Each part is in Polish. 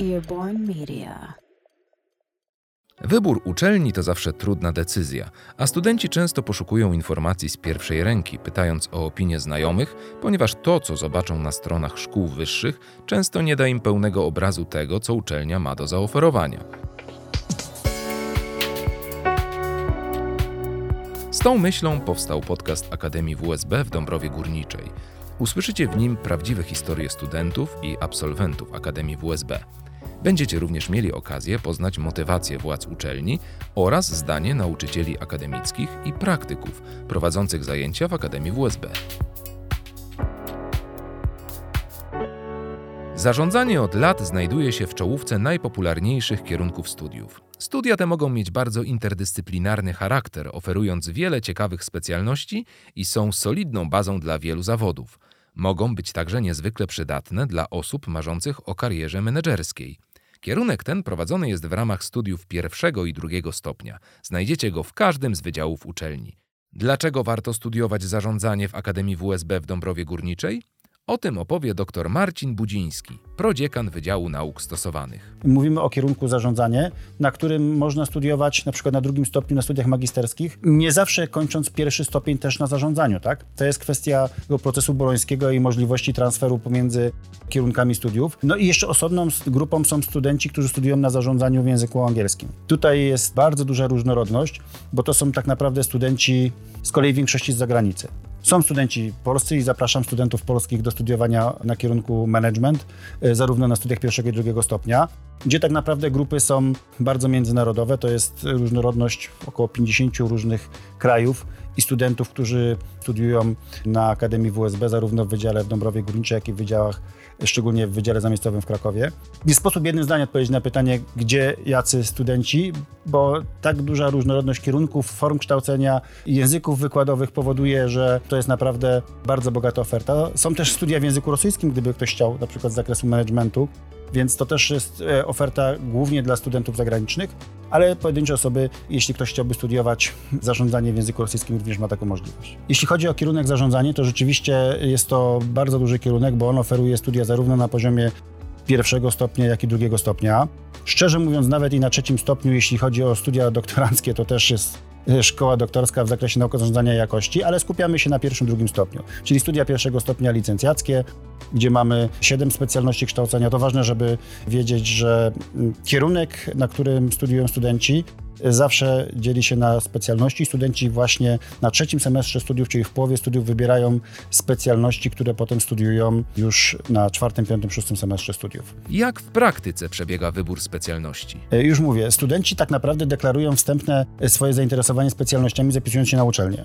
Earborn Media. Wybór uczelni to zawsze trudna decyzja, a studenci często poszukują informacji z pierwszej ręki, pytając o opinie znajomych, ponieważ to, co zobaczą na stronach szkół wyższych, często nie da im pełnego obrazu tego, co uczelnia ma do zaoferowania. Z tą myślą powstał podcast Akademii WSB w Dąbrowie Górniczej. Usłyszycie w nim prawdziwe historie studentów i absolwentów Akademii WSB. Będziecie również mieli okazję poznać motywację władz uczelni oraz zdanie nauczycieli akademickich i praktyków prowadzących zajęcia w Akademii WSB. Zarządzanie od lat znajduje się w czołówce najpopularniejszych kierunków studiów. Studia te mogą mieć bardzo interdyscyplinarny charakter, oferując wiele ciekawych specjalności i są solidną bazą dla wielu zawodów. Mogą być także niezwykle przydatne dla osób marzących o karierze menedżerskiej. Kierunek ten prowadzony jest w ramach studiów pierwszego i drugiego stopnia. Znajdziecie go w każdym z wydziałów uczelni. Dlaczego warto studiować zarządzanie w Akademii WSB w Dąbrowie Górniczej? O tym opowie dr Marcin Budziński, prodziekan Wydziału Nauk Stosowanych. Mówimy o kierunku zarządzanie, na którym można studiować na przykład na drugim stopniu na studiach magisterskich, nie zawsze kończąc pierwszy stopień też na zarządzaniu, tak? To jest kwestia tego procesu bolońskiego i możliwości transferu pomiędzy kierunkami studiów. No i jeszcze osobną grupą są studenci, którzy studiują na zarządzaniu w języku angielskim. Tutaj jest bardzo duża różnorodność, bo to są tak naprawdę studenci z kolei większości z zagranicy. Są studenci polscy i zapraszam studentów polskich do studiowania na kierunku management, zarówno na studiach pierwszego i drugiego stopnia, gdzie tak naprawdę grupy są bardzo międzynarodowe. To jest różnorodność około 50 różnych krajów i studentów, którzy studiują na Akademii WSB, zarówno w Wydziale w Dąbrowie Górniczej, jak i w wydziałach, szczególnie w Wydziale Zamiastowym w Krakowie. Nie sposób jednym zdaniem odpowiedzieć na pytanie, gdzie jacy studenci, bo tak duża różnorodność kierunków, form kształcenia i języków wykładowych powoduje, że to jest naprawdę bardzo bogata oferta. Są też studia w języku rosyjskim, gdyby ktoś chciał, na przykład z zakresu managementu, więc to też jest e, oferta głównie dla studentów zagranicznych, ale pojedyncze osoby, jeśli ktoś chciałby studiować zarządzanie w języku rosyjskim, również ma taką możliwość. Jeśli chodzi o kierunek zarządzanie, to rzeczywiście jest to bardzo duży kierunek, bo on oferuje studia zarówno na poziomie pierwszego stopnia, jak i drugiego stopnia. Szczerze mówiąc, nawet i na trzecim stopniu, jeśli chodzi o studia doktoranckie, to też jest szkoła doktorska w zakresie nauk zarządzania jakości, ale skupiamy się na pierwszym, drugim stopniu, czyli studia pierwszego stopnia licencjackie, gdzie mamy siedem specjalności kształcenia. To ważne, żeby wiedzieć, że mm, kierunek, na którym studiują studenci, zawsze dzieli się na specjalności. Studenci właśnie na trzecim semestrze studiów, czyli w połowie studiów, wybierają specjalności, które potem studiują już na czwartym, piątym, szóstym semestrze studiów. Jak w praktyce przebiega wybór specjalności? E, Już mówię, studenci tak naprawdę deklarują wstępne swoje zainteresowanie specjalnościami, zapisując się na uczelnię.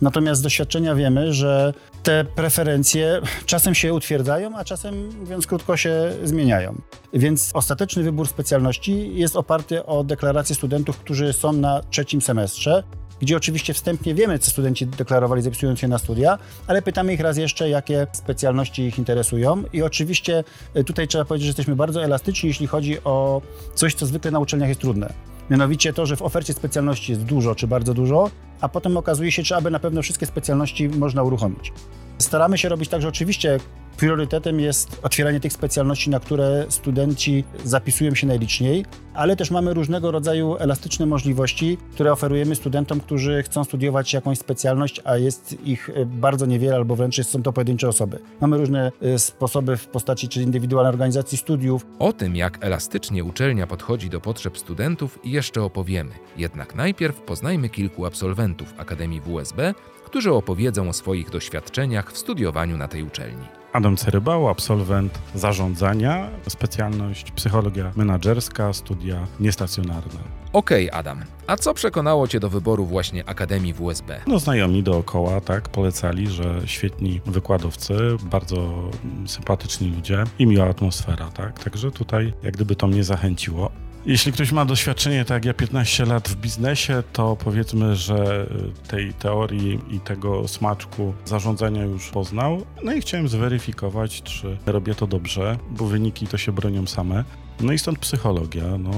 Natomiast z doświadczenia wiemy, że te preferencje czasem się utwierdzają, a czasem, mówiąc krótko, się zmieniają. Więc ostateczny wybór specjalności jest oparty o deklaracje studentów, którzy są na trzecim semestrze, gdzie oczywiście wstępnie wiemy, co studenci deklarowali zapisując się na studia, ale pytamy ich raz jeszcze, jakie specjalności ich interesują. I oczywiście y, tutaj trzeba powiedzieć, że jesteśmy bardzo elastyczni, jeśli chodzi o coś, co zwykle na uczelniach jest trudne. Mianowicie to, że w ofercie specjalności jest dużo czy bardzo dużo, a potem okazuje się, czy aby na pewno wszystkie specjalności można uruchomić. Staramy się robić tak, że oczywiście priorytetem jest otwieranie tych specjalności, na które studenci zapisują się najliczniej, ale też mamy różnego rodzaju elastyczne możliwości, które oferujemy studentom, którzy chcą studiować jakąś specjalność, a jest ich e, bardzo niewiele albo wręcz są to pojedyncze osoby. Mamy różne e, sposoby w postaci czy indywidualnej organizacji studiów. O tym, jak elastycznie uczelnia podchodzi do potrzeb studentów, jeszcze opowiemy. Jednak najpierw poznajmy kilku absolwentów Akademii WSB, którzy opowiedzą o swoich doświadczeniach w studiowaniu na tej uczelni. Adam Cerybał, absolwent zarządzania, specjalność psychologia menedżerska, studia niestacjonarne. Okej, Adam, a co przekonało Cię do wyboru właśnie Akademii WSB? No znajomi dookoła, tak, polecali, że świetni wykładowcy, bardzo sympatyczni ludzie i miła atmosfera, tak, także tutaj jak gdyby to mnie zachęciło. Jeśli ktoś ma doświadczenie, tak jak ja 15 lat w biznesie, to powiedzmy, że y, tej teorii i tego smaczku zarządzania już poznał. No i chciałem zweryfikować, czy robię to dobrze, bo wyniki to się bronią same. No i stąd psychologia, no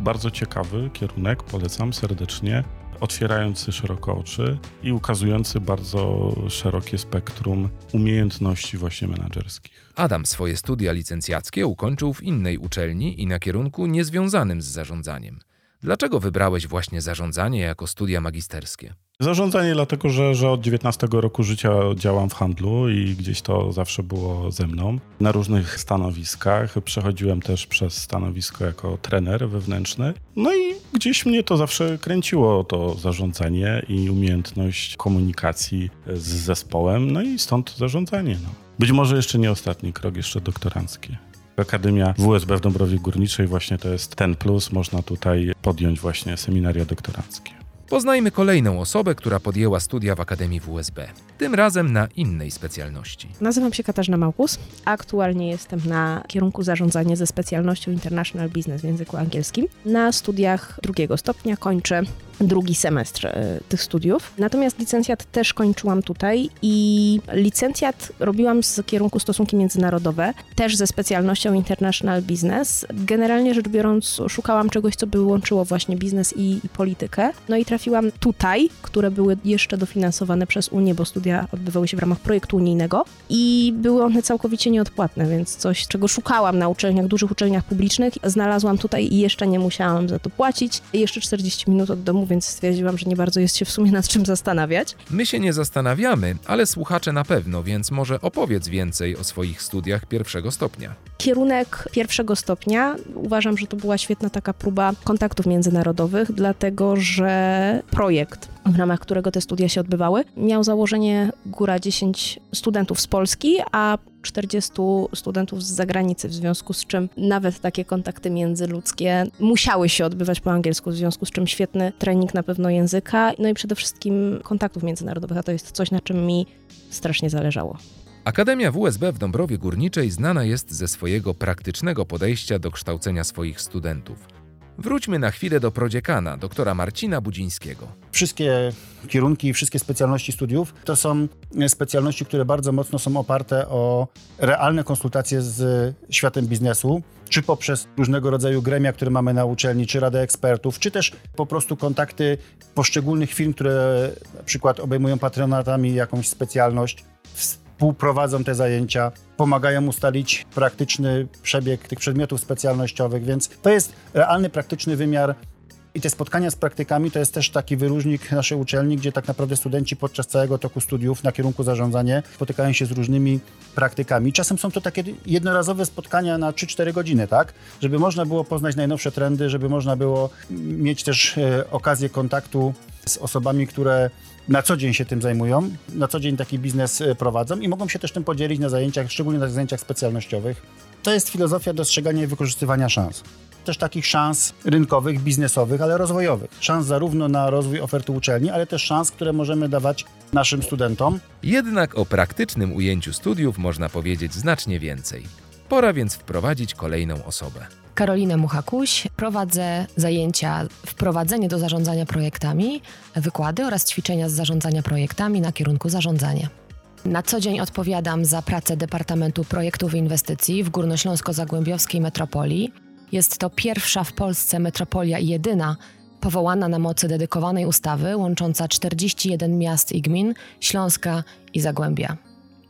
bardzo ciekawy kierunek, polecam serdecznie. otwierający szeroko oczy i ukazujący bardzo szerokie spektrum umiejętności właśnie menedżerskich. Adam swoje studia licencjackie ukończył w innej uczelni i na kierunku niezwiązanym z zarządzaniem. Dlaczego wybrałeś właśnie zarządzanie jako studia magisterskie? Zarządzanie dlatego, że, że od 19 roku życia działam w handlu i gdzieś to zawsze było ze mną. Na różnych stanowiskach. Przechodziłem też przez stanowisko jako trener wewnętrzny. No i gdzieś mnie to zawsze kręciło, to zarządzanie i umiejętność komunikacji z zespołem. No i stąd zarządzanie. No. Być może jeszcze nie ostatni krok, jeszcze doktorancki. Akademia WSB w Dąbrowie Górniczej właśnie to jest ten plus. Można tutaj podjąć właśnie seminaria doktoranckie. Poznajmy kolejną osobę, która podjęła studia w Akademii WSB, tym razem na innej specjalności. Nazywam się Katarzyna Małkus. Aktualnie jestem na kierunku zarządzanie ze specjalnością International Business w języku angielskim. Na studiach drugiego stopnia kończę drugi semestr e, tych studiów. Natomiast licencjat też kończyłam tutaj i licencjat robiłam z kierunku stosunki międzynarodowe, też ze specjalnością International Business. Generalnie rzecz biorąc, szukałam czegoś, co by łączyło właśnie biznes i, i politykę. No i trafiłam tutaj, które były jeszcze dofinansowane przez Unię, bo studia odbywały się w ramach projektu unijnego i były one całkowicie nieodpłatne, więc coś, czego szukałam na uczelniach, dużych uczelniach publicznych, znalazłam tutaj i jeszcze nie musiałam za to płacić. Jeszcze 40 minut od domu więc stwierdziłam, że nie bardzo jest się w sumie nad czym zastanawiać. My się nie zastanawiamy, ale słuchacze na pewno, więc może opowiedz więcej o swoich studiach pierwszego stopnia. Kierunek pierwszego stopnia uważam, że to była świetna taka próba kontaktów międzynarodowych, dlatego że projekt, w ramach którego te studia się odbywały, miał założenie góra 10 studentów z Polski, a 40 studentów z zagranicy, w związku z czym nawet takie kontakty międzyludzkie musiały się odbywać po angielsku, w związku z czym świetny trening na pewno języka, no i przede wszystkim kontaktów międzynarodowych, a to jest coś, na czym mi strasznie zależało. Akademia WSB w Dąbrowie Górniczej znana jest ze swojego praktycznego podejścia do kształcenia swoich studentów. Wróćmy na chwilę do prodziekana, doktora Marcina Budzińskiego. Wszystkie kierunki i wszystkie specjalności studiów to są specjalności, które bardzo mocno są oparte o realne konsultacje z światem biznesu, czy poprzez różnego rodzaju gremia, które mamy na uczelni, czy radę ekspertów, czy też po prostu kontakty poszczególnych firm, które na przykład obejmują patronatami jakąś specjalność współprowadzą te zajęcia, pomagają ustalić praktyczny przebieg tych przedmiotów specjalnościowych, więc to jest realny, praktyczny wymiar i te spotkania z praktykami to jest też taki wyróżnik naszej uczelni, gdzie tak naprawdę studenci podczas całego toku studiów na kierunku zarządzanie spotykają się z różnymi praktykami. Czasem są to takie jednorazowe spotkania na 3-4 godziny, tak? Żeby można było poznać najnowsze trendy, żeby można było mieć też e, okazję kontaktu z osobami, które na co dzień się tym zajmują, na co dzień taki biznes e, prowadzą i mogą się też tym podzielić na zajęciach, szczególnie na zajęciach specjalnościowych. To jest filozofia dostrzegania i wykorzystywania szans. Też takich szans rynkowych, biznesowych, ale rozwojowych. Szans zarówno na rozwój oferty uczelni, ale też szans, które możemy dawać naszym studentom. Jednak o praktycznym ujęciu studiów można powiedzieć znacznie więcej. Pora więc wprowadzić kolejną osobę. Karolina Muchakuś. Prowadzę zajęcia wprowadzenie do zarządzania projektami, wykłady oraz ćwiczenia z zarządzania projektami na kierunku zarządzania. Na co dzień odpowiadam za pracę Departamentu Projektów i Inwestycji w Górnośląsko-Zagłębiowskiej Metropolii. Jest to pierwsza w Polsce metropolia i jedyna powołana na mocy dedykowanej ustawy łącząca 41 miast i gmin Śląska i Zagłębia.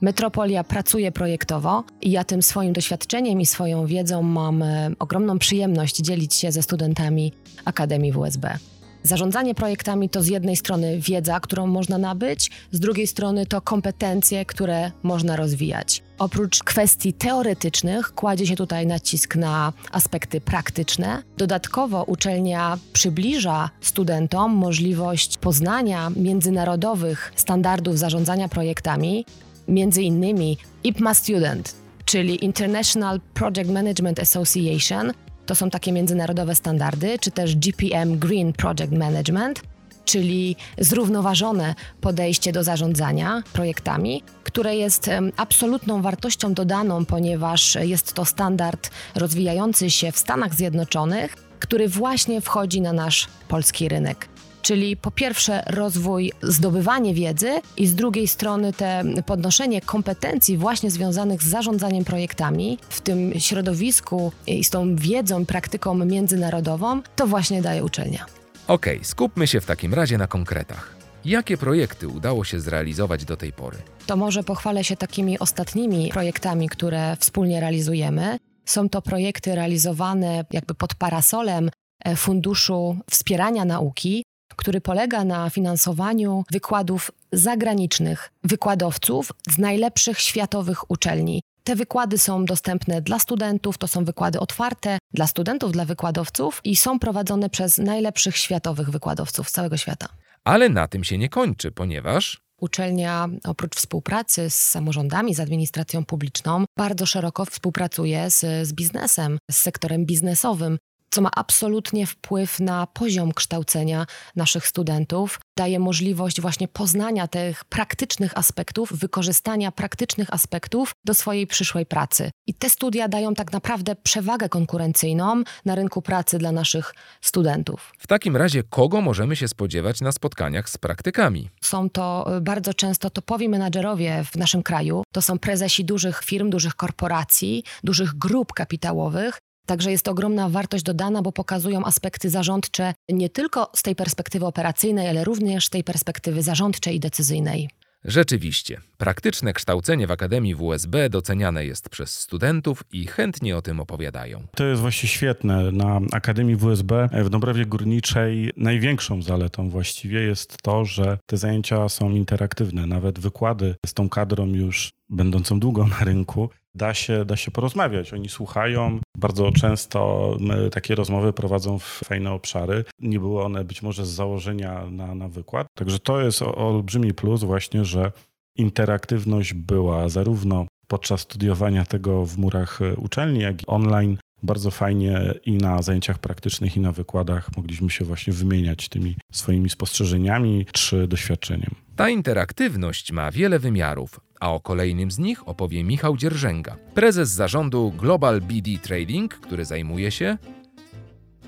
Metropolia pracuje projektowo i ja tym swoim doświadczeniem i swoją wiedzą mam e, ogromną przyjemność dzielić się ze studentami Akademii WSB. Zarządzanie projektami to z jednej strony wiedza, którą można nabyć, z drugiej strony to kompetencje, które można rozwijać. Oprócz kwestii teoretycznych kładzie się tutaj nacisk na aspekty praktyczne. Dodatkowo uczelnia przybliża studentom możliwość poznania międzynarodowych standardów zarządzania projektami, między innymi IPMA Student, czyli International Project Management Association, to są takie międzynarodowe standardy, czy też GPM Green Project Management, czyli zrównoważone podejście do zarządzania projektami, które jest absolutną wartością dodaną, ponieważ jest to standard rozwijający się w Stanach Zjednoczonych, który właśnie wchodzi na nasz polski rynek. Czyli po pierwsze rozwój, zdobywanie wiedzy i z drugiej strony te podnoszenie kompetencji właśnie związanych z zarządzaniem projektami w tym środowisku i z tą wiedzą, praktyką międzynarodową, to właśnie daje uczelnia. Okej, skupmy się w takim razie na konkretach. Jakie projekty udało się zrealizować do tej pory? To może pochwalę się takimi ostatnimi projektami, które wspólnie realizujemy. Są to projekty realizowane jakby pod parasolem e, Funduszu Wspierania Nauki, który polega na finansowaniu wykładów zagranicznych wykładowców z najlepszych światowych uczelni. Te wykłady są dostępne dla studentów, to są wykłady otwarte dla studentów, dla wykładowców i są prowadzone przez najlepszych światowych wykładowców z całego świata. Ale na tym się nie kończy, ponieważ Uczelnia oprócz współpracy z samorządami, z administracją publiczną, bardzo szeroko współpracuje z, z biznesem, z sektorem biznesowym co ma absolutnie wpływ na poziom kształcenia naszych studentów. Daje możliwość właśnie poznania tych praktycznych aspektów, wykorzystania praktycznych aspektów do swojej przyszłej pracy. I te studia dają tak naprawdę przewagę konkurencyjną na rynku pracy dla naszych studentów. w takim razie kogo możemy się spodziewać na spotkaniach z praktykami? Są to y, bardzo często topowi menadżerowie w naszym kraju. To są prezesi dużych firm, dużych korporacji, dużych grup kapitałowych. Także jest to ogromna wartość dodana, bo pokazują aspekty zarządcze nie tylko z tej perspektywy operacyjnej, ale również z tej perspektywy zarządczej i decyzyjnej. Rzeczywiście, praktyczne kształcenie w Akademii WSB doceniane jest przez studentów i chętnie o tym opowiadają. To jest właśnie świetne. Na Akademii WSB w Dąbrowie Górniczej największą zaletą właściwie jest to, że te zajęcia są interaktywne. Nawet wykłady z tą kadrą już będącą długo na rynku da się, da się porozmawiać. Oni słuchają. Bardzo często my takie rozmowy prowadzą w fajne obszary. Nie były one być może z założenia na, na wykład. Także to jest olbrzymi plus właśnie, że interaktywność była zarówno podczas studiowania tego w murach e, uczelni, jak i online. Bardzo fajnie i na zajęciach praktycznych, i na wykładach mogliśmy się właśnie wymieniać tymi swoimi spostrzeżeniami czy doświadczeniem. Ta interaktywność ma wiele wymiarów, a o kolejnym z nich opowie Michał Dzierżęga, prezes zarządu Global BD Trading, który zajmuje się.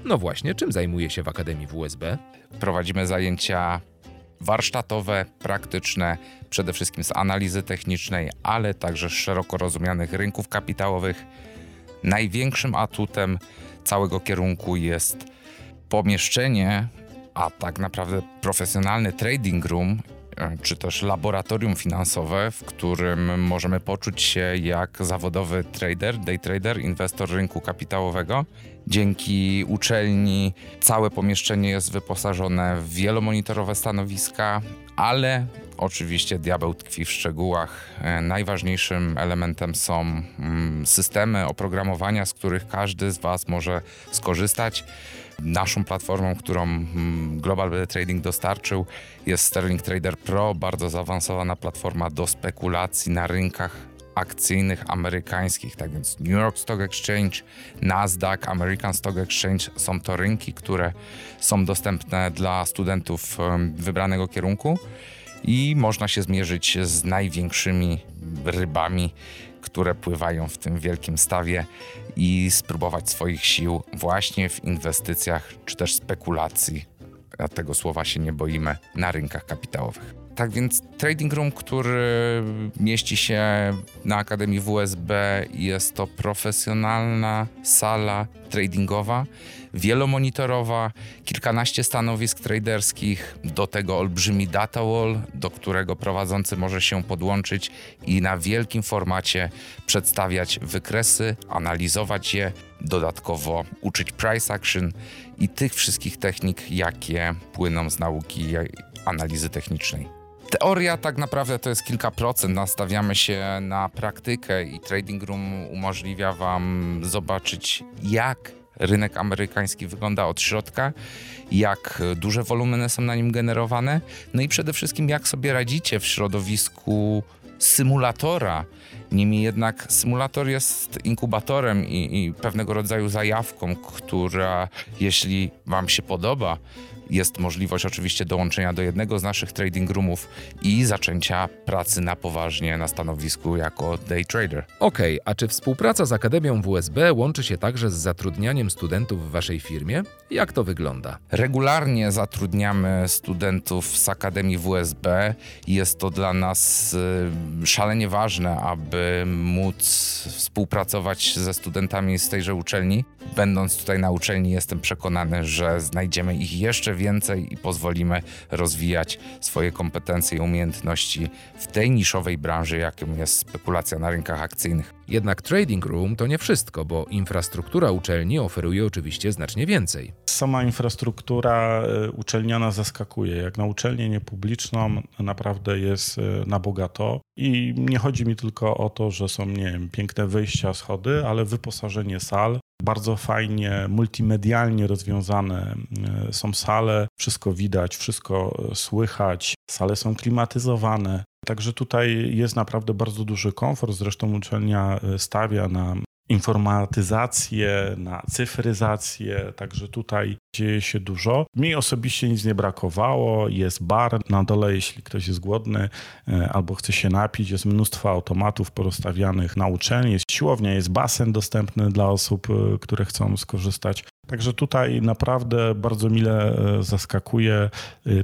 No właśnie, czym zajmuje się w Akademii WSB? Prowadzimy zajęcia warsztatowe, praktyczne, przede wszystkim z analizy technicznej, ale także z szeroko rozumianych rynków kapitałowych. Największym atutem całego kierunku jest pomieszczenie, a tak naprawdę profesjonalny trading room, czy też laboratorium finansowe, w którym możemy poczuć się jak zawodowy trader, day trader, inwestor rynku kapitałowego. Dzięki uczelni całe pomieszczenie jest wyposażone w wielomonitorowe stanowiska, ale oczywiście diabeł tkwi w szczegółach. E, Najważniejszym elementem są mm, systemy oprogramowania, z których każdy z Was może skorzystać. Naszą platformą, którą mm, Global Trading dostarczył, jest Sterling Trader Pro, bardzo zaawansowana platforma do spekulacji na rynkach akcyjnych amerykańskich. Tak więc New York Stock Exchange, Nasdaq, American Stock Exchange są to rynki, które są dostępne dla studentów wybranego kierunku i można się zmierzyć z największymi rybami, które pływają w tym wielkim stawie i spróbować swoich sił właśnie w inwestycjach czy też spekulacji. A tego słowa się nie boimy na rynkach kapitałowych. Tak więc Trading Room, który mieści się na Akademii WSB, jest to profesjonalna sala tradingowa, wielomonitorowa, kilkanaście stanowisk traderskich, do tego olbrzymi data wall, do którego prowadzący może się podłączyć i na wielkim formacie przedstawiać wykresy, analizować je, dodatkowo uczyć price action i tych wszystkich technik, jakie płyną z nauki analizy technicznej. Teoria tak naprawdę to jest kilka procent. Nastawiamy się na praktykę i Trading Room umożliwia Wam zobaczyć, jak rynek amerykański wygląda od środka, jak duże wolumeny są na nim generowane, no i przede wszystkim jak sobie radzicie w środowisku symulatora. Niemniej jednak symulator jest inkubatorem i, i pewnego rodzaju zajawką, która jeśli Wam się podoba, jest możliwość oczywiście dołączenia do jednego z naszych trading roomów i zaczęcia pracy na poważnie na stanowisku jako day trader. Okej, a czy współpraca z Akademią WSB łączy się także z zatrudnianiem studentów w Waszej firmie? Jak to wygląda? Regularnie zatrudniamy studentów z Akademii WSB. Jest to dla nas y, szalenie ważne, aby móc współpracować ze studentami z tejże uczelni. Będąc tutaj na uczelni, jestem przekonany, że znajdziemy ich jeszcze więcej i pozwolimy rozwijać swoje kompetencje i umiejętności w tej niszowej branży, jaką jest spekulacja na rynkach akcyjnych. Jednak Trading Room to nie wszystko, bo infrastruktura uczelni oferuje oczywiście znacznie więcej. Sama infrastruktura e, uczelniana zaskakuje. Jak na uczelnię niepubliczną naprawdę jest e, na bogato. I nie chodzi mi tylko o to, że są, nie wiem, piękne wyjścia, schody, ale wyposażenie sal. Bardzo fajnie, multimedialnie rozwiązane e, są sale, wszystko widać, wszystko słychać, sale są klimatyzowane. Także tutaj jest naprawdę bardzo duży komfort. Zresztą uczelnia e, stawia na informatyzację, na cyfryzację, także tutaj dzieje się dużo. Mi osobiście nic nie brakowało, jest bar na dole, jeśli ktoś jest głodny e, albo chce się napić, jest mnóstwo automatów porozstawianych na uczelni, jest siłownia, jest basen dostępny dla osób, e, które chcą skorzystać. Także tutaj naprawdę bardzo mile e, zaskakuje.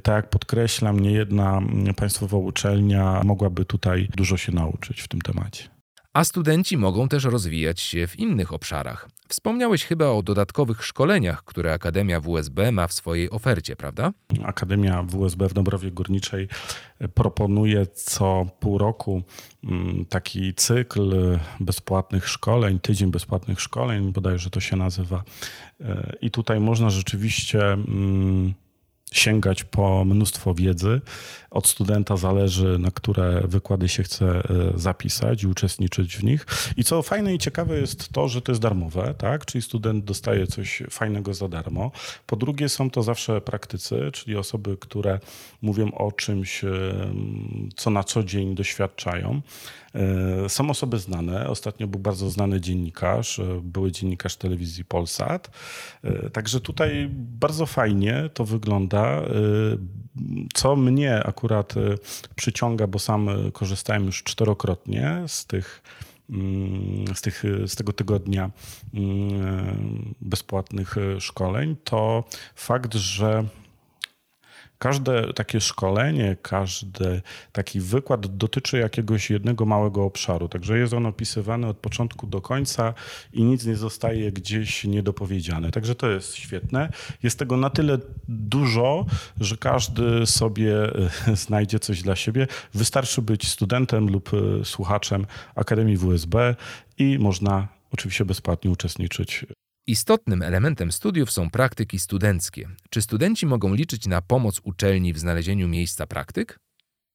Tak jak podkreślam, nie jedna państwowa uczelnia mogłaby tutaj dużo się nauczyć w tym temacie. A studenci mogą też rozwijać się w innych obszarach. Wspomniałeś chyba o dodatkowych szkoleniach, które Akademia WSB ma w swojej ofercie, prawda? Akademia WSB w Dąbrowie Górniczej proponuje co pół roku mm, taki cykl bezpłatnych szkoleń, tydzień bezpłatnych szkoleń, bodajże to się nazywa. E, I tutaj można rzeczywiście mm, sięgać po mnóstwo wiedzy. Od studenta zależy, na które wykłady się chce e, zapisać i uczestniczyć w nich. I co fajne i ciekawe jest to, że to jest darmowe, tak? czyli student dostaje coś fajnego za darmo. Po drugie są to zawsze praktycy, czyli osoby, które mówią o czymś, co na co dzień doświadczają. E, są osoby znane. Ostatnio był bardzo znany dziennikarz, e, były dziennikarz telewizji Polsat. E, także tutaj bardzo fajnie to wygląda. Co mnie akurat przyciąga, bo sam korzystałem już czterokrotnie z tych mm, z, tych, z tego tygodnia mm, bezpłatnych szkoleń, to fakt, że Każde takie szkolenie, każdy taki wykład dotyczy jakiegoś jednego małego obszaru, także jest on opisywany od początku do końca i nic nie zostaje gdzieś niedopowiedziane. Także to jest świetne. Jest tego na tyle dużo, że każdy sobie e, znajdzie coś dla siebie. Wystarczy być studentem lub e, słuchaczem Akademii WSB i można oczywiście bezpłatnie uczestniczyć Istotnym elementem studiów są praktyki studenckie. Czy studenci mogą liczyć na pomoc uczelni w znalezieniu miejsca praktyk?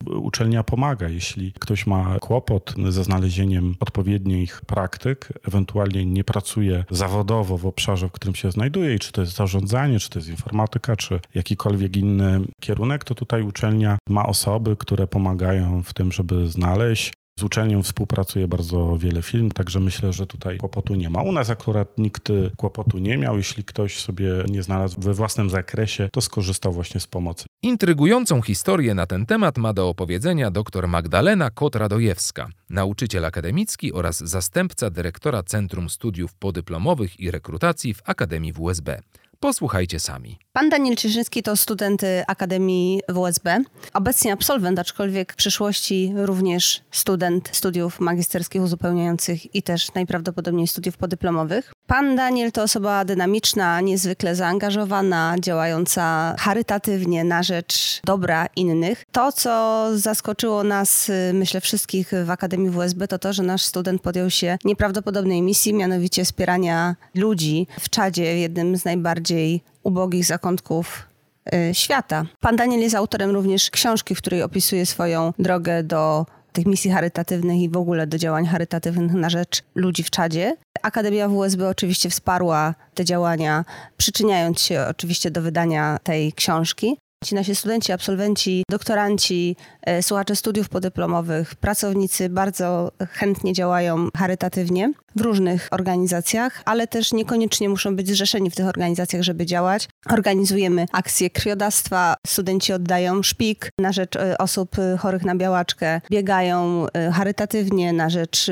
Uczelnia pomaga, jeśli ktoś ma kłopot ze znalezieniem odpowiednich praktyk, ewentualnie nie pracuje zawodowo w obszarze, w którym się znajduje, i czy to jest zarządzanie, czy to jest informatyka, czy jakikolwiek inny kierunek, to tutaj uczelnia ma osoby, które pomagają w tym, żeby znaleźć z uczelnią współpracuje bardzo wiele firm, także myślę, że tutaj kłopotu nie ma. U nas akurat nikt kłopotu nie miał. Jeśli ktoś sobie nie znalazł we własnym zakresie, to skorzystał właśnie z pomocy. Intrygującą historię na ten temat ma do opowiedzenia dr Magdalena Kot-Radojewska, nauczyciel akademicki oraz zastępca dyrektora Centrum Studiów Podyplomowych i Rekrutacji w Akademii WSB. Posłuchajcie sami. Pan Daniel Cieszyński to student Akademii WSB, obecnie absolwent, aczkolwiek w przyszłości również student studiów magisterskich uzupełniających i też najprawdopodobniej studiów podyplomowych. Pan Daniel to osoba dynamiczna, niezwykle zaangażowana, działająca charytatywnie na rzecz dobra innych. To, co zaskoczyło nas, myślę, wszystkich w Akademii WSB, to to, że nasz student podjął się nieprawdopodobnej misji, mianowicie wspierania ludzi w Czadzie, jednym z najbardziej ubogich zakątków y, świata. Pan Daniel jest autorem również książki, w której opisuje swoją drogę do tych misji charytatywnych i w ogóle do działań charytatywnych na rzecz ludzi w Czadzie. Akademia WSB oczywiście wsparła te działania, przyczyniając się oczywiście do wydania tej książki. Ci nasi studenci, absolwenci, doktoranci, e, słuchacze studiów podyplomowych, pracownicy bardzo chętnie działają charytatywnie w różnych organizacjach, ale też niekoniecznie muszą być zrzeszeni w tych organizacjach, żeby działać. Organizujemy akcje krwiodawstwa, studenci oddają szpik na rzecz e, osób e, chorych na białaczkę, biegają charytatywnie na rzecz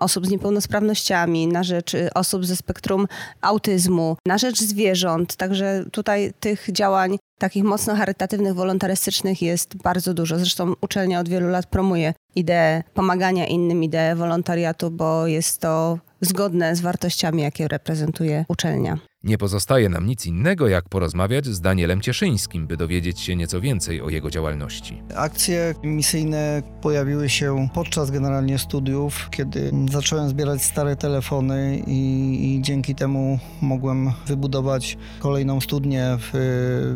osób z niepełnosprawnościami, na rzecz osób ze spektrum autyzmu, na rzecz zwierząt. Także tutaj tych działań takich mocno charytatywnych, wolontarystycznych jest bardzo dużo. Zresztą uczelnia od wielu lat promuje ideę pomagania innym, ideę wolontariatu, bo jest to zgodne z wartościami, jakie reprezentuje uczelnia. Nie pozostaje nam nic innego, jak porozmawiać z Danielem Cieszyńskim, by dowiedzieć się nieco więcej o jego działalności. Akcje misyjne pojawiły się podczas generalnie studiów, kiedy zacząłem zbierać stare telefony i, i dzięki temu mogłem wybudować kolejną studnię w,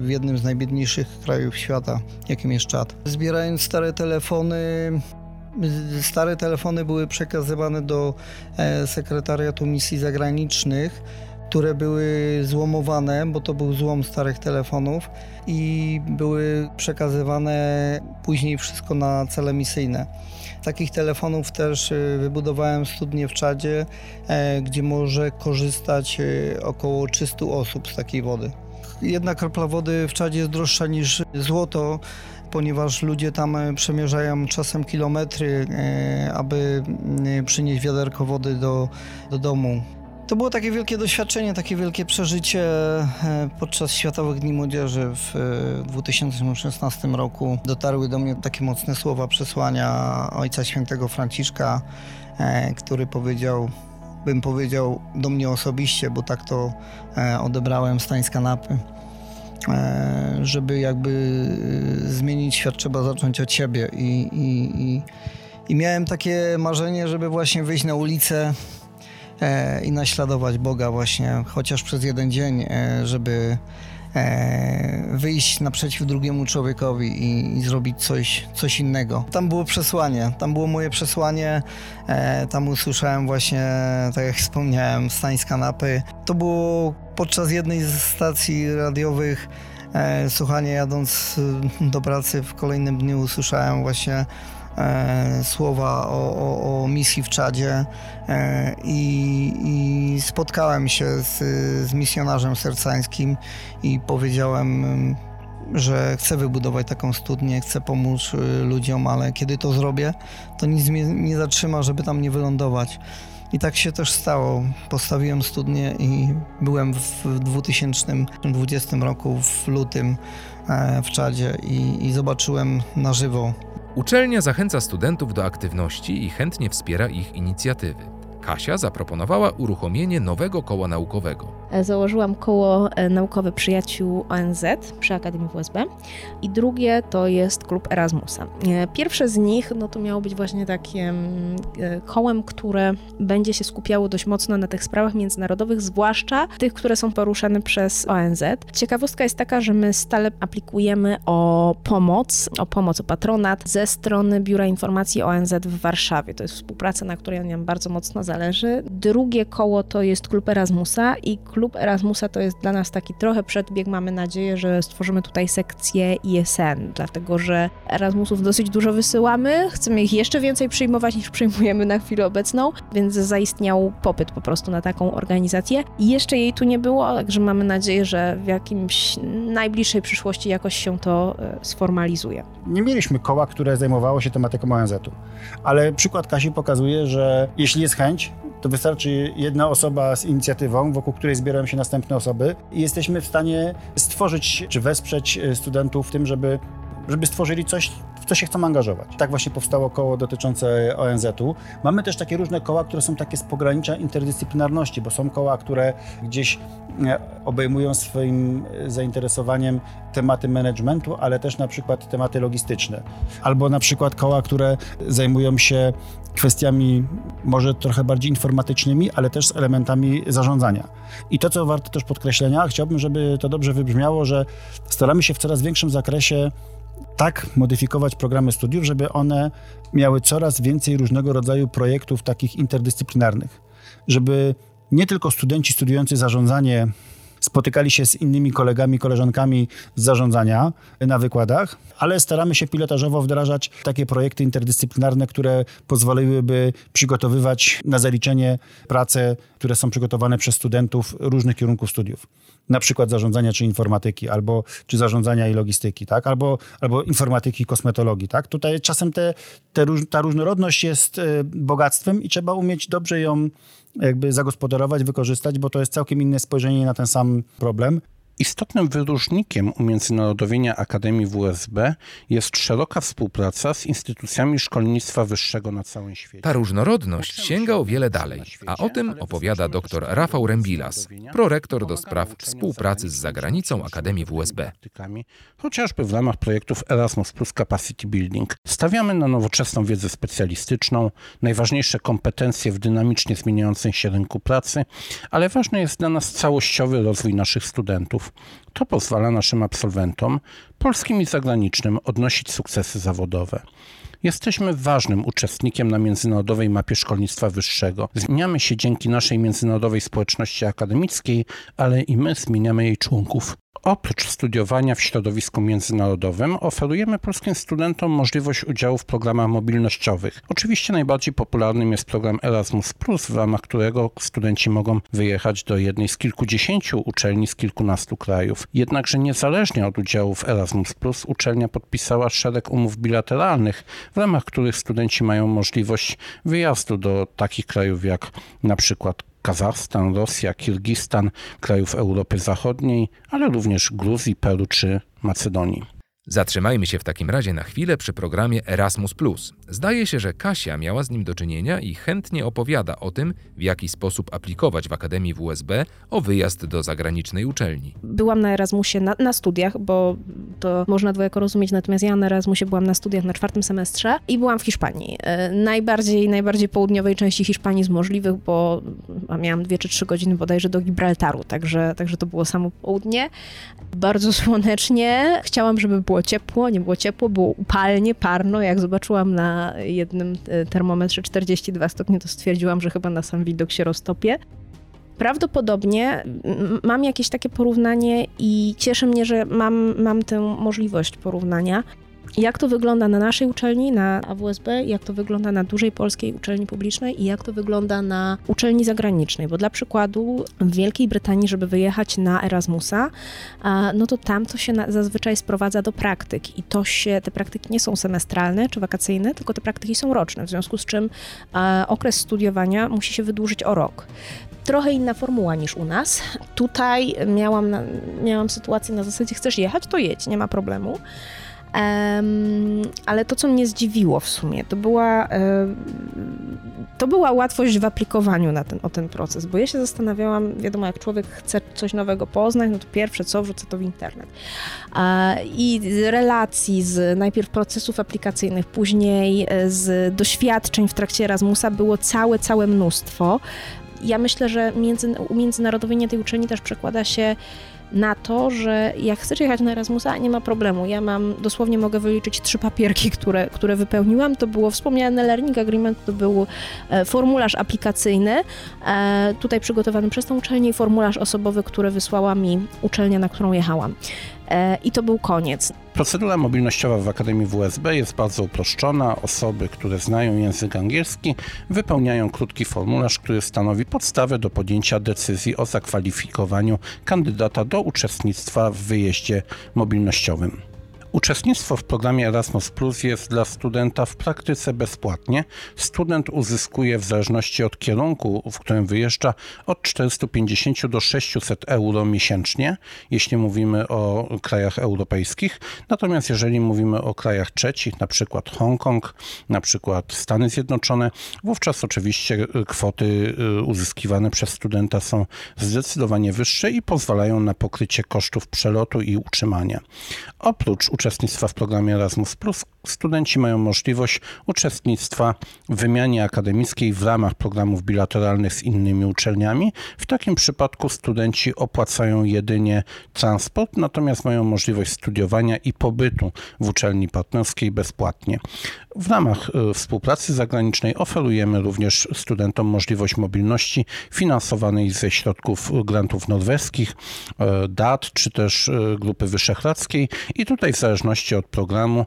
w jednym z najbiedniejszych krajów świata, jakim jest Czad. Zbierając stare telefony, Stare telefony były przekazywane do e, sekretariatu misji zagranicznych, które były złomowane, bo to był złom starych telefonów i były przekazywane później wszystko na cele misyjne. Takich telefonów też e, wybudowałem studnię w Czadzie, e, gdzie może korzystać około 300 osób z takiej wody. Jedna kropla wody w Czadzie jest droższa niż złoto, ponieważ ludzie tam e, przemierzają czasem kilometry, e, aby przynieść wiaderko wody do, do domu. To było takie wielkie doświadczenie, takie wielkie przeżycie e, podczas Światowych Dni Młodzieży w 2016 roku. Dotarły do mnie takie mocne słowa przesłania Ojca Świętego Franciszka, który powiedział, bym powiedział do mnie osobiście, bo tak to odebrałem stań z kanapy E, żeby jakby e, zmienić świat, trzeba zacząć od siebie. I, i, i, i miałem takie marzenie, żeby właśnie wyjść na ulicę e, i naśladować Boga właśnie, chociaż przez jeden dzień, żeby wyjść naprzeciw drugiemu człowiekowi i, i, zrobić coś, coś innego. Tam było przesłanie, tam było moje przesłanie, tam usłyszałem właśnie, tak jak wspomniałem, stań z kanapy. To było podczas jednej z stacji radiowych e, słuchanie jadąc e, do pracy w kolejnym dniu usłyszałem właśnie e, słowa o, o, o, misji w Czadzie e, i, i, spotkałem się z, z misjonarzem sercańskim i powiedziałem że chcę wybudować taką studnię, chcę pomóc e, ludziom, ale kiedy to zrobię, to nic mnie nie zatrzyma, żeby tam nie wylądować. I tak się też stało. Postawiłem studnię i byłem w 2020 roku w lutym e, w Czadzie i, i zobaczyłem na żywo. Uczelnia zachęca studentów do aktywności i chętnie wspiera ich inicjatywy. Kasia zaproponowała uruchomienie nowego koła naukowego. Założyłam koło e, naukowe przyjaciół ONZ przy Akademii WSB i drugie to jest klub Erasmusa. E, pierwsze z nich no to miało być właśnie takim e, kołem, które będzie się skupiało dość mocno na tych sprawach międzynarodowych, zwłaszcza tych, które są poruszane przez ONZ. Ciekawostka jest taka, że my stale aplikujemy o pomoc, o pomoc, o patronat ze strony Biura Informacji ONZ w Warszawie. To jest współpraca, na której nam bardzo mocno zależy. Drugie koło to jest klub Erasmusa i klub Erasmusa to jest dla nas taki trochę przedbieg. Mamy nadzieję, że stworzymy tutaj sekcję ISN, dlatego że Erasmusów dosyć dużo wysyłamy. Chcemy ich jeszcze więcej przyjmować niż przyjmujemy na chwilę obecną, więc zaistniał popyt po prostu na taką organizację. I jeszcze jej tu nie było, także mamy nadzieję, że w jakimś najbliższej przyszłości jakoś się to e, sformalizuje. Nie mieliśmy koła, które zajmowało się tematyką ONZ-u, ale przykład Kasi pokazuje, że jeśli jest chęć, to wystarczy jedna osoba z inicjatywą, wokół której zbierają się następne osoby i jesteśmy w stanie stworzyć czy wesprzeć e, studentów w tym, żeby, żeby stworzyli coś, w co się chcą angażować. Tak właśnie powstało koło dotyczące ONZ-u. Mamy też takie różne koła, które są takie z pogranicza interdyscyplinarności, bo są koła, które gdzieś e, obejmują swoim zainteresowaniem tematy managementu, ale też na przykład tematy logistyczne. Albo na przykład koła, które zajmują się kwestiami może trochę bardziej informatycznymi, ale też z elementami zarządzania. I to, co warto też podkreślenia, chciałbym, żeby to dobrze wybrzmiało, że staramy się w coraz większym zakresie tak modyfikować programy studiów, żeby one miały coraz więcej różnego rodzaju projektów takich interdyscyplinarnych, żeby nie tylko studenci studiujący zarządzanie spotykali się z innymi kolegami, koleżankami z zarządzania na wykładach, ale staramy się pilotażowo wdrażać takie projekty interdyscyplinarne, które pozwoliłyby przygotowywać na zaliczenie prace, które są przygotowane przez studentów różnych kierunków studiów na przykład zarządzania czy informatyki, albo czy zarządzania i logistyki, tak? albo, albo informatyki i kosmetologii. Tak? Tutaj czasem te, te, ta różnorodność jest e, bogactwem i trzeba umieć dobrze ją jakby zagospodarować, wykorzystać, bo to jest całkiem inne spojrzenie na ten sam problem. Istotnym wyróżnikiem umiędzynarodowienia Akademii WSB jest szeroka współpraca z instytucjami szkolnictwa wyższego na całym świecie. Ta różnorodność sięga o wiele dalej, a o tym opowiada dr Rafał Rembilas, prorektor do spraw współpracy z zagranicą Akademii WSB. Chociażby w ramach projektów Erasmus Plus Capacity Building. Stawiamy na nowoczesną wiedzę specjalistyczną, najważniejsze kompetencje w dynamicznie zmieniającym się rynku pracy, ale ważny jest dla nas całościowy rozwój naszych studentów. To pozwala naszym absolwentom, polskim i zagranicznym, odnosić sukcesy zawodowe. Jesteśmy ważnym uczestnikiem na międzynarodowej mapie szkolnictwa wyższego. Zmieniamy się dzięki naszej międzynarodowej społeczności akademickiej, ale i my zmieniamy jej członków. Oprócz studiowania w środowisku międzynarodowym oferujemy polskim studentom możliwość udziału w programach mobilnościowych. Oczywiście najbardziej popularnym jest program Erasmus+, w ramach którego studenci mogą wyjechać do jednej z kilkudziesięciu uczelni z kilkunastu krajów. Jednakże niezależnie od udziału w Erasmus+, uczelnia podpisała szereg umów bilateralnych, w ramach których studenci mają możliwość wyjazdu do takich krajów jak na przykład Kazachstan, Rosja, Kirgistan, krajów Europy Zachodniej, ale również Gruzji, Peru czy Macedonii. Zatrzymajmy się w takim razie na chwilę przy programie Erasmus. Zdaje się, że Kasia miała z nim do czynienia i chętnie opowiada o tym, w jaki sposób aplikować w Akademii WSB o wyjazd do zagranicznej uczelni. Byłam na Erasmusie na, na studiach, bo to można dwojako rozumieć, natomiast ja na Erasmusie byłam na studiach na czwartym semestrze i byłam w Hiszpanii. E, najbardziej, najbardziej południowej części Hiszpanii z możliwych, bo miałam dwie czy trzy godziny bodajże do Gibraltaru, także, także to było samo południe. Bardzo słonecznie. Chciałam, żeby było ciepło, nie było ciepło, było upalnie, parno. Jak zobaczyłam na jednym e, termometrze 42 stopnie, to stwierdziłam, że chyba na sam widok się roztopię. Prawdopodobnie mam jakieś takie porównanie i cieszy mnie, że mam, mam tę możliwość porównania jak to wygląda na naszej uczelni, na AWSB, jak to wygląda na dużej polskiej uczelni publicznej i jak to wygląda na uczelni zagranicznej. Bo dla przykładu w Wielkiej Brytanii, żeby wyjechać na Erasmusa, no to tam to się zazwyczaj sprowadza do praktyk i to się, te praktyki nie są semestralne czy wakacyjne, tylko te praktyki są roczne, w związku z czym okres studiowania musi się wydłużyć o rok trochę inna formuła niż u nas. Tutaj miałam, miałam sytuację na zasadzie chcesz jechać, to jedź, nie ma problemu. Ale to, co mnie zdziwiło w sumie, to była, to była łatwość w aplikowaniu na ten, o ten proces, bo ja się zastanawiałam, wiadomo, jak człowiek chce coś nowego poznać, no to pierwsze co, wrzucę to w internet. I relacji, z najpierw procesów aplikacyjnych, później e, z doświadczeń w trakcie Erasmusa było całe, całe mnóstwo. Ja myślę, że między, umiędzynarodowienie tej uczelni też przekłada się na to, że jak chcesz jechać na Erasmusa, nie ma problemu. Ja mam, dosłownie mogę wyliczyć trzy papierki, które, które wypełniłam. To było wspomniane Learning Agreement, to był e, formularz aplikacyjny, e, tutaj przygotowany przez tą uczelnię i formularz osobowy, który wysłała mi uczelnia, na którą jechałam. E, I to był koniec. Procedura mobilnościowa w Akademii WSB jest bardzo uproszczona. Osoby, które znają język angielski, wypełniają krótki formularz, który stanowi podstawę do podjęcia decyzji o zakwalifikowaniu kandydata do uczestnictwa w wyjeździe mobilnościowym. Uczestnictwo w programie Erasmus Plus jest dla studenta w praktyce bezpłatnie. Student uzyskuje w zależności od kierunku, w którym wyjeżdża, od 450 do 600 euro miesięcznie, jeśli mówimy o krajach europejskich. Natomiast jeżeli mówimy o krajach trzecich, na przykład Hongkong, na przykład Stany Zjednoczone, wówczas oczywiście kwoty y, uzyskiwane przez studenta są zdecydowanie wyższe i pozwalają na pokrycie kosztów przelotu i utrzymania. Oprócz uczestnictwa w programie Erasmus, studenci mają możliwość uczestnictwa w wymianie akademickiej w ramach programów bilateralnych z innymi uczelniami. W takim przypadku studenci opłacają jedynie transport, natomiast mają możliwość studiowania i pobytu w uczelni partnerskiej bezpłatnie. W ramach e, współpracy zagranicznej oferujemy również studentom możliwość mobilności finansowanej ze środków grantów norweskich, e, DAT czy też Grupy Wyszehradzkiej i tutaj w zależności od programu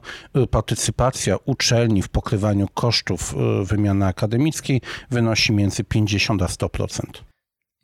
partycypacja uczelni w pokrywaniu kosztów wymiany akademickiej wynosi między 50 a 100%.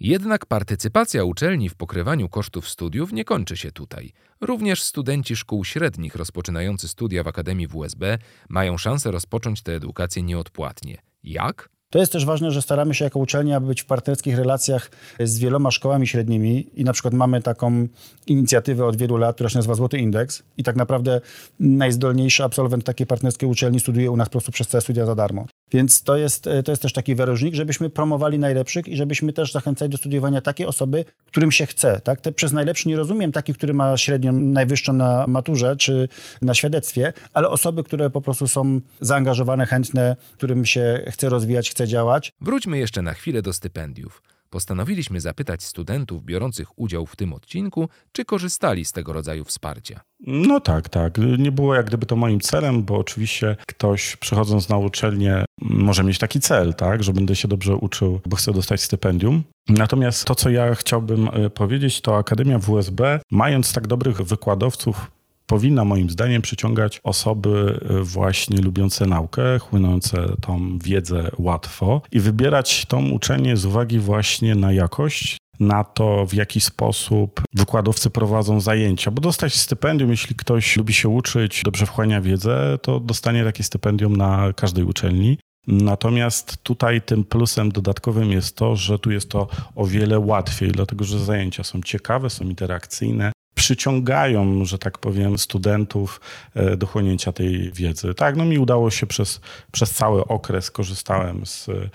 Jednak partycypacja uczelni w pokrywaniu kosztów studiów nie kończy się tutaj. Również studenci szkół średnich rozpoczynający studia w Akademii WSB mają szansę rozpocząć tę edukację nieodpłatnie. Jak? To jest też ważne, że staramy się jako uczelnia być w partnerskich relacjach z wieloma szkołami średnimi i na przykład mamy taką inicjatywę od wielu lat, która się nazywa Złoty Indeks i tak naprawdę najzdolniejszy absolwent takiej partnerskiej uczelni studiuje u nas po prostu przez całe studia za darmo. Więc to jest, to jest też taki wyróżnik, żebyśmy promowali najlepszych i żebyśmy też zachęcali do studiowania takie osoby, którym się chce. Tak? Te przez najlepszy nie rozumiem taki, który ma średnią najwyższą na maturze czy na świadectwie, ale osoby, które po prostu są zaangażowane, chętne, którym się chce rozwijać, chce działać. Wróćmy jeszcze na chwilę do stypendiów. Postanowiliśmy zapytać studentów biorących udział w tym odcinku, czy korzystali z tego rodzaju wsparcia. No tak, tak. Nie było jak gdyby to moim celem, bo oczywiście ktoś przychodząc na uczelnię może mieć taki cel, tak, że będę się dobrze uczył, bo chcę dostać stypendium. Natomiast to, co ja chciałbym e, powiedzieć, to Akademia WSB, mając tak dobrych wykładowców, powinna moim zdaniem przyciągać osoby e, właśnie lubiące naukę, chłynące tą wiedzę łatwo i wybierać tą uczelnię z uwagi właśnie na jakość, na to, w jaki sposób wykładowcy prowadzą zajęcia. Bo dostać stypendium, jeśli ktoś lubi się uczyć, dobrze wchłania wiedzę, to dostanie takie stypendium na każdej uczelni. Natomiast tutaj tym plusem dodatkowym jest to, że tu jest to o wiele łatwiej, dlatego że zajęcia są ciekawe, są interakcyjne, przyciągają, że tak powiem, studentów e, do chłonięcia tej wiedzy. Tak, no mi udało się przez, przez cały okres, korzystałem z, e,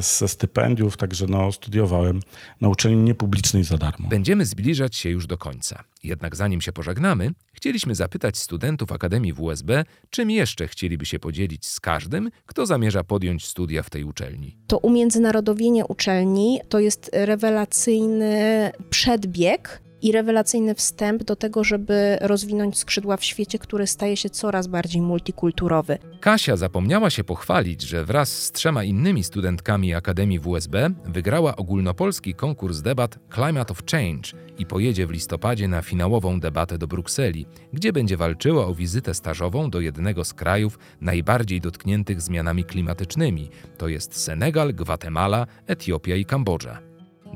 ze stypendiów, także no, studiowałem na uczelni niepublicznej za darmo. Będziemy zbliżać się już do końca. Jednak zanim się pożegnamy, chcieliśmy zapytać studentów Akademii WSB, czym jeszcze chcieliby się podzielić z każdym, kto zamierza podjąć studia w tej uczelni. To umiędzynarodowienie uczelni to jest rewelacyjny przedbieg i rewelacyjny wstęp do tego, żeby rozwinąć skrzydła w świecie, który staje się coraz bardziej multikulturowy. Kasia zapomniała się pochwalić, że wraz z trzema innymi studentkami Akademii WSB wygrała ogólnopolski konkurs debat Climate of Change i pojedzie w listopadzie na finałową debatę do Brukseli, gdzie będzie walczyła o wizytę stażową do jednego z krajów najbardziej dotkniętych zmianami klimatycznymi, to jest Senegal, Gwatemala, Etiopia i Kambodża.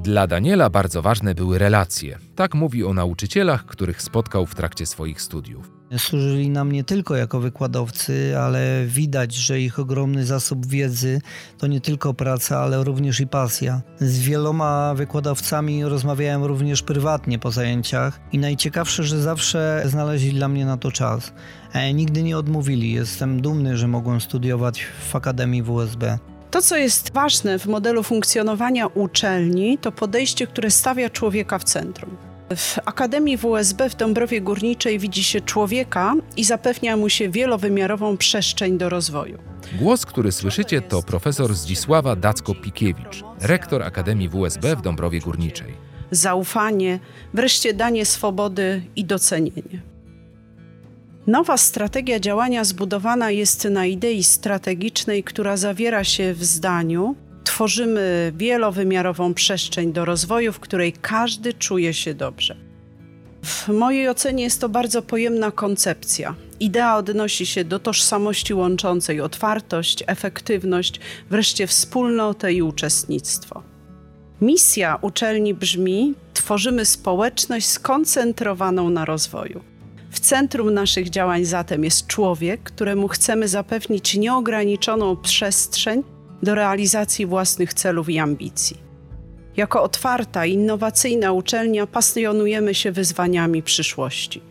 Dla Daniela bardzo ważne były relacje. Tak mówi o nauczycielach, których spotkał w trakcie swoich studiów. Służyli nam nie tylko jako wykładowcy, ale widać, że ich ogromny zasób wiedzy to nie tylko praca, ale również i pasja. Z wieloma wykładowcami rozmawiałem również prywatnie po zajęciach i najciekawsze, że zawsze znaleźli dla mnie na to czas. E, nigdy nie odmówili. Jestem dumny, że mogłem studiować w Akademii WSB. To, co jest ważne w modelu funkcjonowania uczelni, to podejście, które stawia człowieka w centrum. W Akademii WSB w Dąbrowie Górniczej widzi się człowieka i zapewnia mu się wielowymiarową przestrzeń do rozwoju. Głos, który słyszycie, to profesor Zdzisława Dacko-Pikiewicz, rektor Akademii WSB w Dąbrowie Górniczej. Zaufanie, wreszcie danie swobody i docenienie. Nowa strategia działania zbudowana jest na idei strategicznej, która zawiera się w zdaniu: Tworzymy wielowymiarową przestrzeń do rozwoju, w której każdy czuje się dobrze. W mojej ocenie jest to bardzo pojemna koncepcja. Idea odnosi się do tożsamości łączącej otwartość, efektywność, wreszcie wspólnotę i uczestnictwo. Misja uczelni brzmi: Tworzymy społeczność skoncentrowaną na rozwoju. W centrum naszych działań zatem jest człowiek, któremu chcemy zapewnić nieograniczoną przestrzeń do realizacji własnych celów i ambicji. Jako otwarta, innowacyjna uczelnia pasjonujemy się wyzwaniami przyszłości.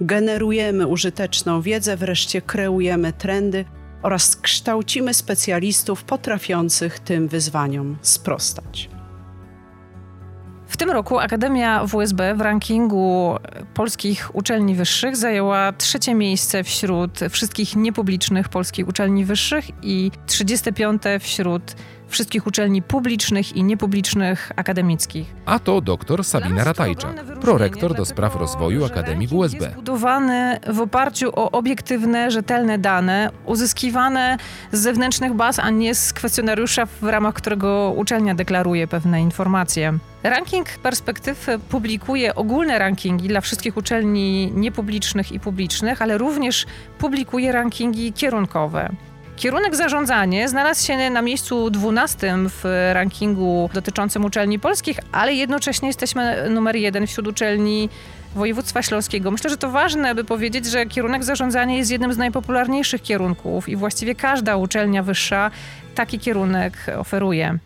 Generujemy użyteczną wiedzę, wreszcie kreujemy trendy oraz kształcimy specjalistów potrafiących tym wyzwaniom sprostać. W tym roku Akademia WSB w rankingu polskich uczelni wyższych zajęła trzecie miejsce wśród wszystkich niepublicznych polskich uczelni wyższych i 35 wśród wszystkich uczelni publicznych i niepublicznych akademickich. A to dr Sabina Ratajczak, prorektor do spraw rozwoju Akademii WSB. Jest budowany w oparciu o obiektywne, rzetelne dane, uzyskiwane z zewnętrznych baz, a nie z kwestionariusza, w ramach którego uczelnia deklaruje pewne informacje. Ranking Perspektyw publikuje ogólne rankingi dla wszystkich uczelni niepublicznych i publicznych, ale również publikuje rankingi kierunkowe. Kierunek zarządzanie znalazł się na miejscu 12 w rankingu dotyczącym uczelni polskich, ale jednocześnie jesteśmy numer jeden wśród uczelni województwa śląskiego. Myślę, że to ważne, by powiedzieć, że kierunek zarządzania jest jednym z najpopularniejszych kierunków i właściwie każda uczelnia wyższa taki kierunek oferuje.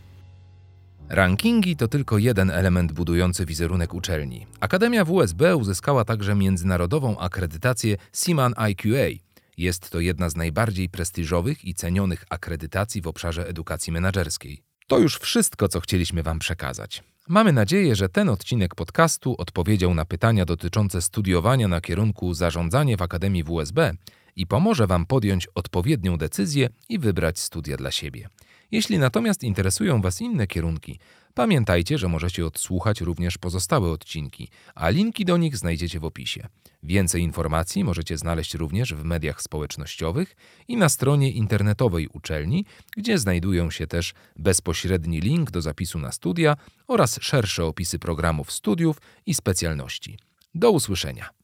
Rankingi to tylko jeden element budujący wizerunek uczelni. Akademia WSB uzyskała także międzynarodową akredytację CIMAN IQA. Jest to jedna z najbardziej prestiżowych i cenionych akredytacji w obszarze edukacji menedżerskiej. To już wszystko, co chcieliśmy Wam przekazać. Mamy nadzieję, że ten odcinek podcastu odpowiedział na pytania dotyczące studiowania na kierunku zarządzanie w Akademii WSB i pomoże Wam podjąć odpowiednią decyzję i wybrać studia dla siebie. Jeśli natomiast interesują Was inne kierunki, pamiętajcie, że możecie odsłuchać również pozostałe odcinki, a linki do nich znajdziecie w opisie. Więcej informacji możecie znaleźć również w mediach społecznościowych i na stronie internetowej uczelni, gdzie znajdują się też bezpośredni link do zapisu na studia oraz szersze opisy programów studiów i specjalności. Do usłyszenia.